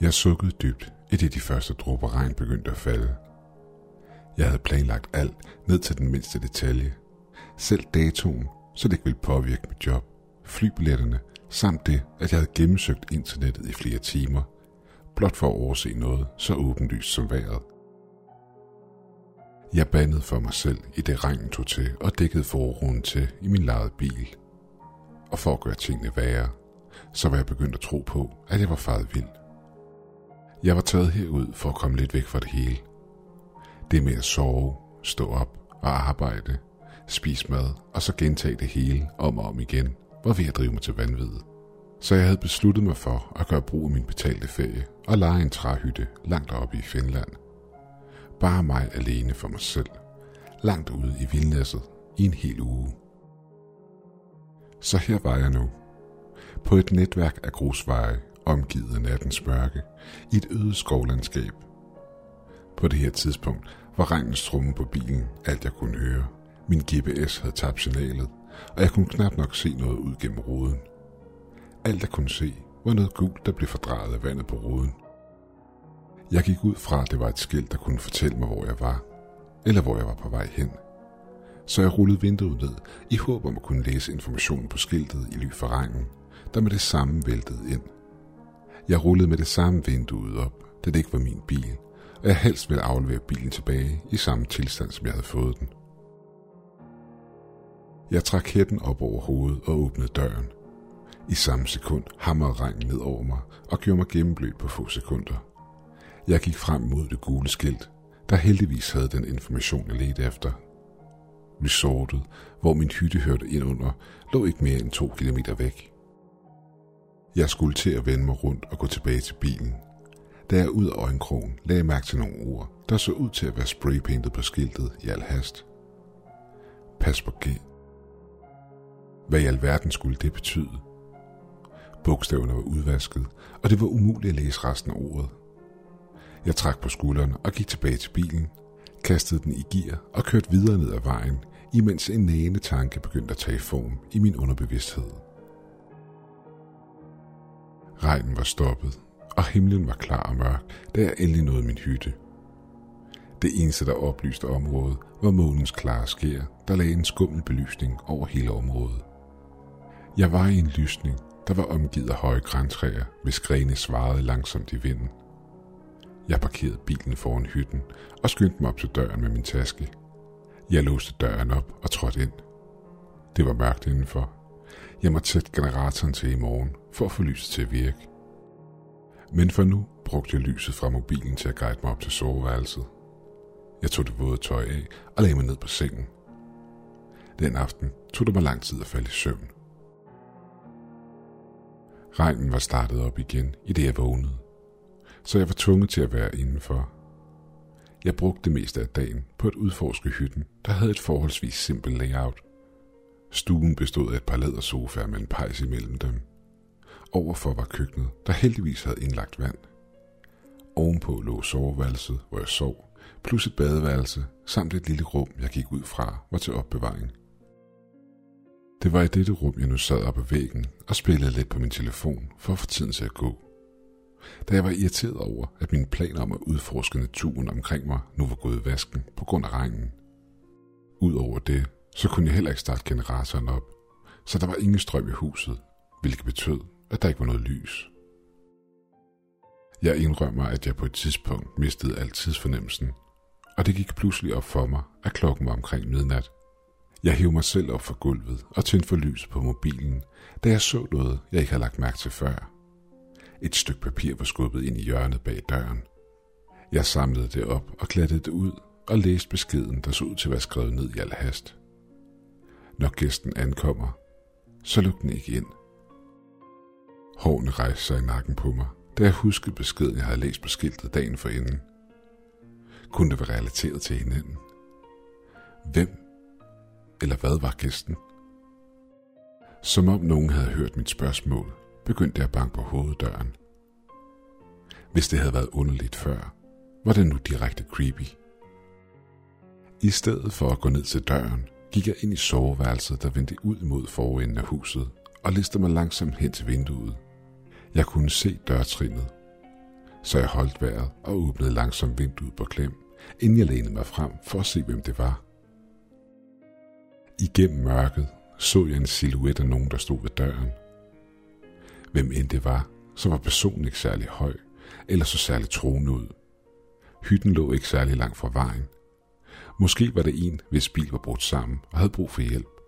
Jeg sukkede dybt, i det de første dråber regn begyndte at falde. Jeg havde planlagt alt ned til den mindste detalje. Selv datoen, så det ikke ville påvirke mit job, flybilletterne, samt det, at jeg havde gennemsøgt internettet i flere timer, blot for at overse noget så åbenlyst som vejret. Jeg bandede for mig selv i det regnen tog til og dækkede forruden til i min lejede bil. Og for at gøre tingene værre, så var jeg begyndt at tro på, at jeg var faret vild. Jeg var taget herud for at komme lidt væk fra det hele. Det med at sove, stå op og arbejde, spise mad og så gentage det hele om og om igen, var ved at drive mig til vanvid. Så jeg havde besluttet mig for at gøre brug af min betalte ferie og lege en træhytte langt oppe i Finland. Bare mig alene for mig selv, langt ude i vildnæsset i en hel uge. Så her var jeg nu, på et netværk af grusveje, omgivet af nattens mørke, i et øde skovlandskab. På det her tidspunkt var regnens trumme på bilen alt jeg kunne høre. Min GPS havde tabt signalet, og jeg kunne knap nok se noget ud gennem ruden. Alt jeg kunne se var noget gult, der blev fordrejet af vandet på ruden. Jeg gik ud fra, at det var et skilt, der kunne fortælle mig, hvor jeg var, eller hvor jeg var på vej hen. Så jeg rullede vinduet ned, i håb om at kunne læse informationen på skiltet i ly for regnen, der med det samme væltede ind. Jeg rullede med det samme vinduet op, da det ikke var min bil, og jeg helst ville aflevere bilen tilbage i samme tilstand, som jeg havde fået den. Jeg trak hætten op over hovedet og åbnede døren. I samme sekund hamrede regnen ned over mig og gjorde mig gennemblødt på få sekunder. Jeg gik frem mod det gule skilt, der heldigvis havde den information, jeg ledte efter. Resortet, hvor min hytte hørte ind under, lå ikke mere end to kilometer væk. Jeg skulle til at vende mig rundt og gå tilbage til bilen. Da jeg ud af øjenkrogen lagde jeg mærke til nogle ord, der så ud til at være spraypaintet på skiltet i al hast. Pas på G. Hvad i alverden skulle det betyde? Bogstaverne var udvasket, og det var umuligt at læse resten af ordet. Jeg trak på skulderen og gik tilbage til bilen, kastede den i gear og kørte videre ned ad vejen, imens en nægende tanke begyndte at tage form i min underbevidsthed. Regnen var stoppet, og himlen var klar og mørk, da jeg endelig nåede min hytte. Det eneste, der oplyste området, var månens klare skær, der lagde en skummel belysning over hele området. Jeg var i en lysning, der var omgivet af høje græntræer, hvis grene svarede langsomt i vinden. Jeg parkerede bilen foran hytten og skyndte mig op til døren med min taske. Jeg låste døren op og trådte ind. Det var mørkt indenfor. Jeg måtte sætte generatoren til i morgen for at få lyset til at virke. Men for nu brugte jeg lyset fra mobilen til at guide mig op til soveværelset. Jeg tog det våde tøj af og lagde mig ned på sengen. Den aften tog det mig lang tid at falde i søvn. Regnen var startet op igen, i det jeg vågnede, så jeg var tvunget til at være indenfor. Jeg brugte det meste af dagen på at udforske hytten, der havde et forholdsvis simpelt layout. Stuen bestod af et par lædersofaer med en pejs imellem dem. Overfor var køkkenet, der heldigvis havde indlagt vand. Ovenpå lå soveværelset, hvor jeg sov, plus et badeværelse, samt et lille rum, jeg gik ud fra, var til opbevaring. Det var i dette rum, jeg nu sad op ad væggen og spillede lidt på min telefon for at få tiden til at gå. Da jeg var irriteret over, at mine planer om at udforske naturen omkring mig nu var gået i vasken på grund af regnen. Udover det, så kunne jeg heller ikke starte generatoren op, så der var ingen strøm i huset, hvilket betød, at der ikke var noget lys. Jeg indrømmer, at jeg på et tidspunkt mistede al tidsfornemmelsen, og det gik pludselig op for mig, at klokken var omkring midnat. Jeg hævde mig selv op fra gulvet og tændte for lys på mobilen, da jeg så noget, jeg ikke havde lagt mærke til før. Et stykke papir var skubbet ind i hjørnet bag døren. Jeg samlede det op og klattede det ud og læste beskeden, der så ud til at være skrevet ned i al hast. Når gæsten ankommer, så luk den ikke ind. Hårene rejste sig i nakken på mig, da jeg huskede beskeden, jeg havde læst på skiltet dagen forinden. Kunne det være relateret til hinanden? Hvem eller hvad var gæsten? Som om nogen havde hørt mit spørgsmål, begyndte jeg at banke på hoveddøren. Hvis det havde været underligt før, var det nu direkte creepy. I stedet for at gå ned til døren, gik jeg ind i soveværelset, der vendte ud mod forenden af huset, og listede mig langsomt hen til vinduet. Jeg kunne se dørtrinnet. Så jeg holdt vejret og åbnede langsomt vinduet på klem, inden jeg lænede mig frem for at se, hvem det var. Igennem mørket så jeg en silhuet af nogen, der stod ved døren. Hvem end det var, så var personen ikke særlig høj, eller så særlig troende ud. Hytten lå ikke særlig langt fra vejen. Måske var det en, hvis bil var brudt sammen og havde brug for hjælp.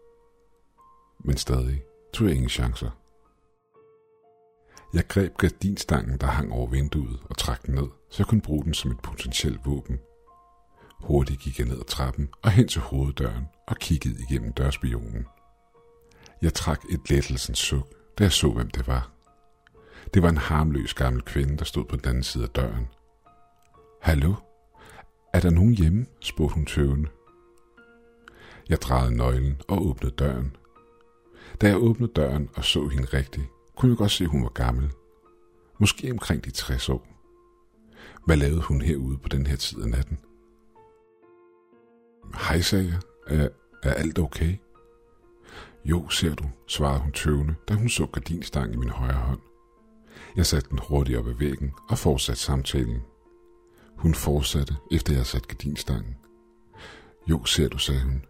Men stadig tog jeg ingen chancer. Jeg greb gardinstangen, der hang over vinduet, og trak den ned, så jeg kunne bruge den som et potentielt våben. Hurtigt gik jeg ned ad trappen og hen til hoveddøren og kiggede igennem dørspionen. Jeg trak et lettelsens suk, da jeg så, hvem det var. Det var en harmløs gammel kvinde, der stod på den anden side af døren. Hallo? Er der nogen hjemme? spurgte hun tøvende. Jeg drejede nøglen og åbnede døren. Da jeg åbnede døren og så hende rigtigt, kunne jeg godt se, at hun var gammel. Måske omkring de 60 år. Hvad lavede hun herude på den her tid af natten? Hej, sagde jeg. Er, er alt okay? Jo, ser du, svarede hun tøvende, da hun så gardinstangen i min højre hånd. Jeg satte den hurtigt op ad væggen og fortsatte samtalen. Hun fortsatte, efter jeg havde sat gardinstangen. Jo, ser du, sagde hun.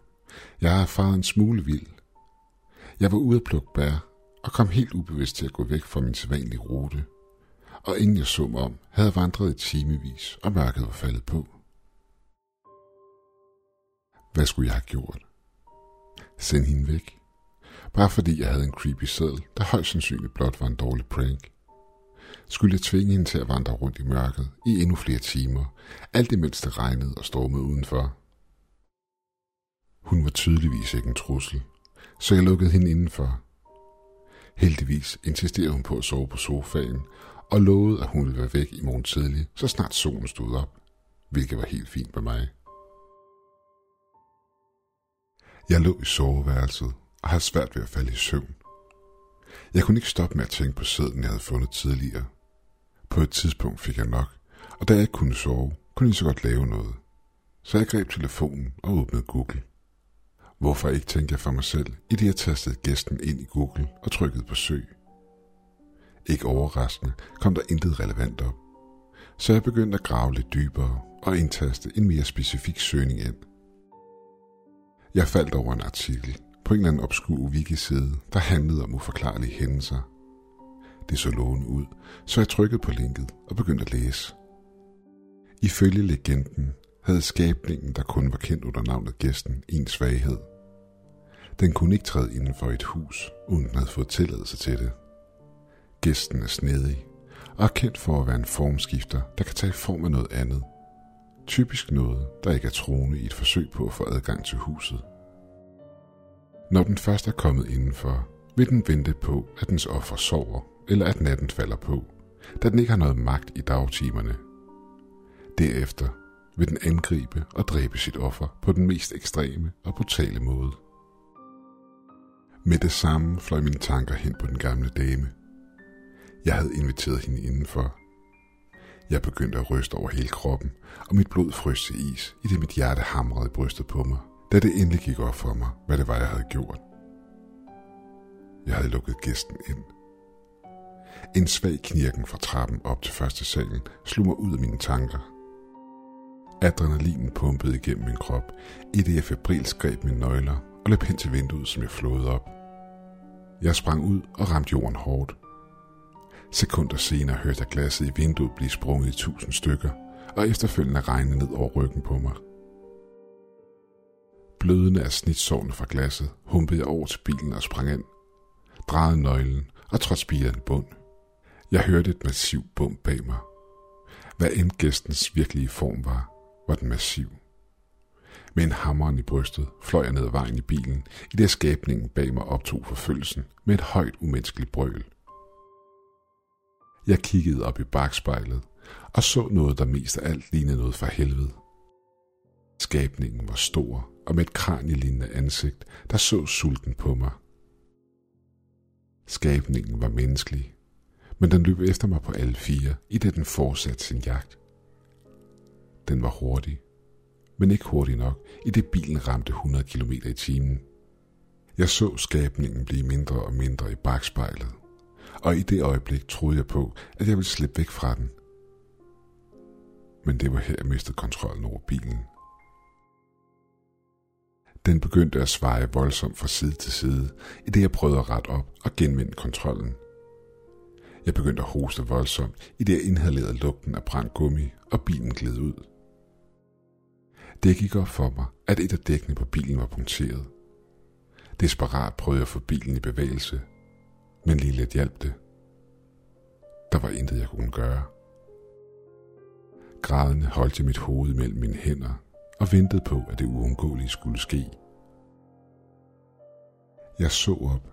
Jeg er erfaret en smule vild. Jeg var ude at plukke bær, og kom helt ubevidst til at gå væk fra min sædvanlige rute. Og inden jeg så mig om, havde jeg vandret i timevis, og mørket var faldet på. Hvad skulle jeg have gjort? Send hende væk. Bare fordi jeg havde en creepy sædel, der højst sandsynligt blot var en dårlig prank. Skulle jeg tvinge hende til at vandre rundt i mørket i endnu flere timer, alt imens det regnede og stormede udenfor. Hun var tydeligvis ikke en trussel, så jeg lukkede hende indenfor. Heldigvis insisterede hun på at sove på sofaen, og lovede, at hun ville være væk i morgen tidlig, så snart solen stod op, hvilket var helt fint med mig. Jeg lå i soveværelset og havde svært ved at falde i søvn. Jeg kunne ikke stoppe med at tænke på sæden, jeg havde fundet tidligere. På et tidspunkt fik jeg nok, og da jeg ikke kunne sove, kunne jeg så godt lave noget. Så jeg greb telefonen og åbnede Google. Hvorfor ikke, tænkte jeg for mig selv, i det jeg tastede gæsten ind i Google og trykkede på søg. Ikke overraskende kom der intet relevant op, så jeg begyndte at grave lidt dybere og indtaste en mere specifik søgning ind. Jeg faldt over en artikel på en eller anden obskur wiki-side, der handlede om uforklarlige hændelser. Det så lovende ud, så jeg trykkede på linket og begyndte at læse. Ifølge legenden havde skabningen, der kun var kendt under navnet gæsten, en svaghed. Den kunne ikke træde inden for et hus, uden den havde fået tilladelse til det. Gæsten er snedig og er kendt for at være en formskifter, der kan tage form af noget andet. Typisk noget, der ikke er troende i et forsøg på at få adgang til huset. Når den først er kommet indenfor, vil den vente på, at dens offer sover, eller at natten falder på, da den ikke har noget magt i dagtimerne. Derefter vil den angribe og dræbe sit offer på den mest ekstreme og brutale måde. Med det samme fløj mine tanker hen på den gamle dame. Jeg havde inviteret hende indenfor. Jeg begyndte at ryste over hele kroppen, og mit blod frøs til is, i det mit hjerte hamrede i brystet på mig da det endelig gik op for mig, hvad det var, jeg havde gjort. Jeg havde lukket gæsten ind. En svag knirken fra trappen op til første salen slog mig ud af mine tanker. Adrenalinen pumpede igennem min krop, i det jeg febrilsk greb mine nøgler og løb hen til vinduet, som jeg flåede op. Jeg sprang ud og ramte jorden hårdt. Sekunder senere hørte jeg glasset i vinduet blive sprunget i tusind stykker, og efterfølgende regnede ned over ryggen på mig – Blødende af snitsårene fra glasset, humpede jeg over til bilen og sprang ind. Drejede nøglen og trådte spireren bund. Jeg hørte et massivt bump bag mig. Hvad end gæstens virkelige form var, var den massiv. Med en hammeren i brystet fløj jeg ned ad vejen i bilen, i det skabningen bag mig optog forfølgelsen med et højt umenneskeligt brøl. Jeg kiggede op i bagspejlet og så noget, der mest af alt lignede noget fra helvede. Skabningen var stor og med et kranielignende ansigt, der så sulten på mig. Skabningen var menneskelig, men den løb efter mig på alle fire, i det den fortsatte sin jagt. Den var hurtig, men ikke hurtig nok, i det bilen ramte 100 km i timen. Jeg så skabningen blive mindre og mindre i bagspejlet, og i det øjeblik troede jeg på, at jeg ville slippe væk fra den. men det var her, jeg mistede kontrollen over bilen. Den begyndte at sveje voldsomt fra side til side, i det jeg prøvede at rette op og genvinde kontrollen. Jeg begyndte at hoste voldsomt, i det jeg inhalerede lugten af brændt gummi, og bilen gled ud. Det gik op for mig, at et af dækkene på bilen var punkteret. Desperat prøvede jeg at få bilen i bevægelse, men lige lidt hjalp det. Der var intet, jeg kunne gøre. Grædende holdt jeg mit hoved mellem mine hænder og ventede på, at det uundgåelige skulle ske. Jeg så op,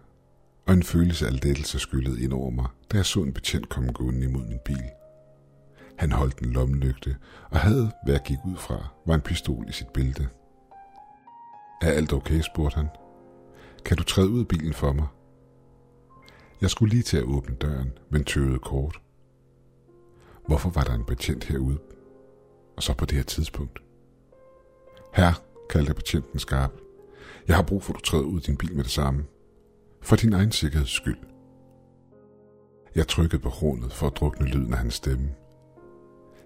og en følelse af lettelse skyllede ind over mig, da jeg så en betjent komme gående imod min bil. Han holdt en lommelygte og havde, hvad jeg gik ud fra, var en pistol i sit bælte. Er alt okay, spurgte han. Kan du træde ud af bilen for mig? Jeg skulle lige til at åbne døren, men tøvede kort. Hvorfor var der en betjent herude? Og så på det her tidspunkt. Her, kaldte betjenten skarp. Jeg har brug for, at du træder ud af din bil med det samme. For din egen sikkerheds skyld. Jeg trykkede på hornet for at drukne lyden af hans stemme.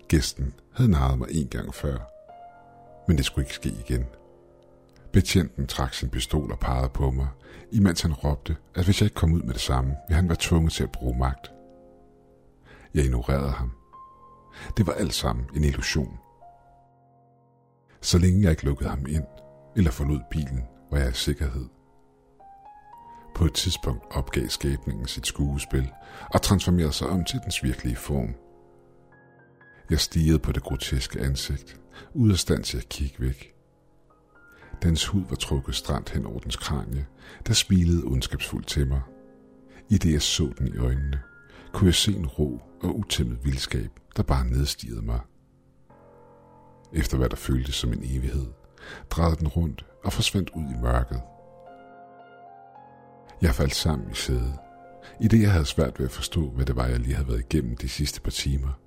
Gæsten havde narret mig en gang før, men det skulle ikke ske igen. Betjenten trak sin pistol og pegede på mig, imens han råbte, at hvis jeg ikke kom ud med det samme, ville han være tvunget til at bruge magt. Jeg ignorerede ham. Det var alt sammen en illusion. Så længe jeg ikke lukkede ham ind eller forlod bilen, var jeg i sikkerhed. På et tidspunkt opgav skabningen sit skuespil og transformerede sig om til dens virkelige form. Jeg stirrede på det groteske ansigt, ud af stand til at kigge væk. Dens hud var trukket stramt hen over dens kranje, der smilede ondskabsfuldt til mig. I det jeg så den i øjnene, kunne jeg se en ro og utæmmet vildskab, der bare nedstigede mig. Efter hvad der føltes som en evighed, drejede den rundt og forsvandt ud i mørket. Jeg faldt sammen i sædet, i det jeg havde svært ved at forstå, hvad det var, jeg lige havde været igennem de sidste par timer.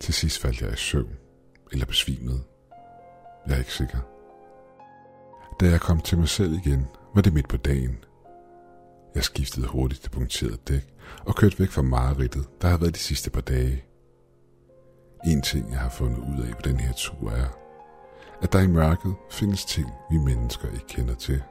Til sidst faldt jeg i søvn, eller besvimede. Jeg er ikke sikker. Da jeg kom til mig selv igen, var det midt på dagen. Jeg skiftede hurtigt det punkterede dæk og kørte væk fra mareridtet, der har været de sidste par dage. En ting, jeg har fundet ud af på den her tur er, at der i mørket findes ting, vi mennesker ikke kender til.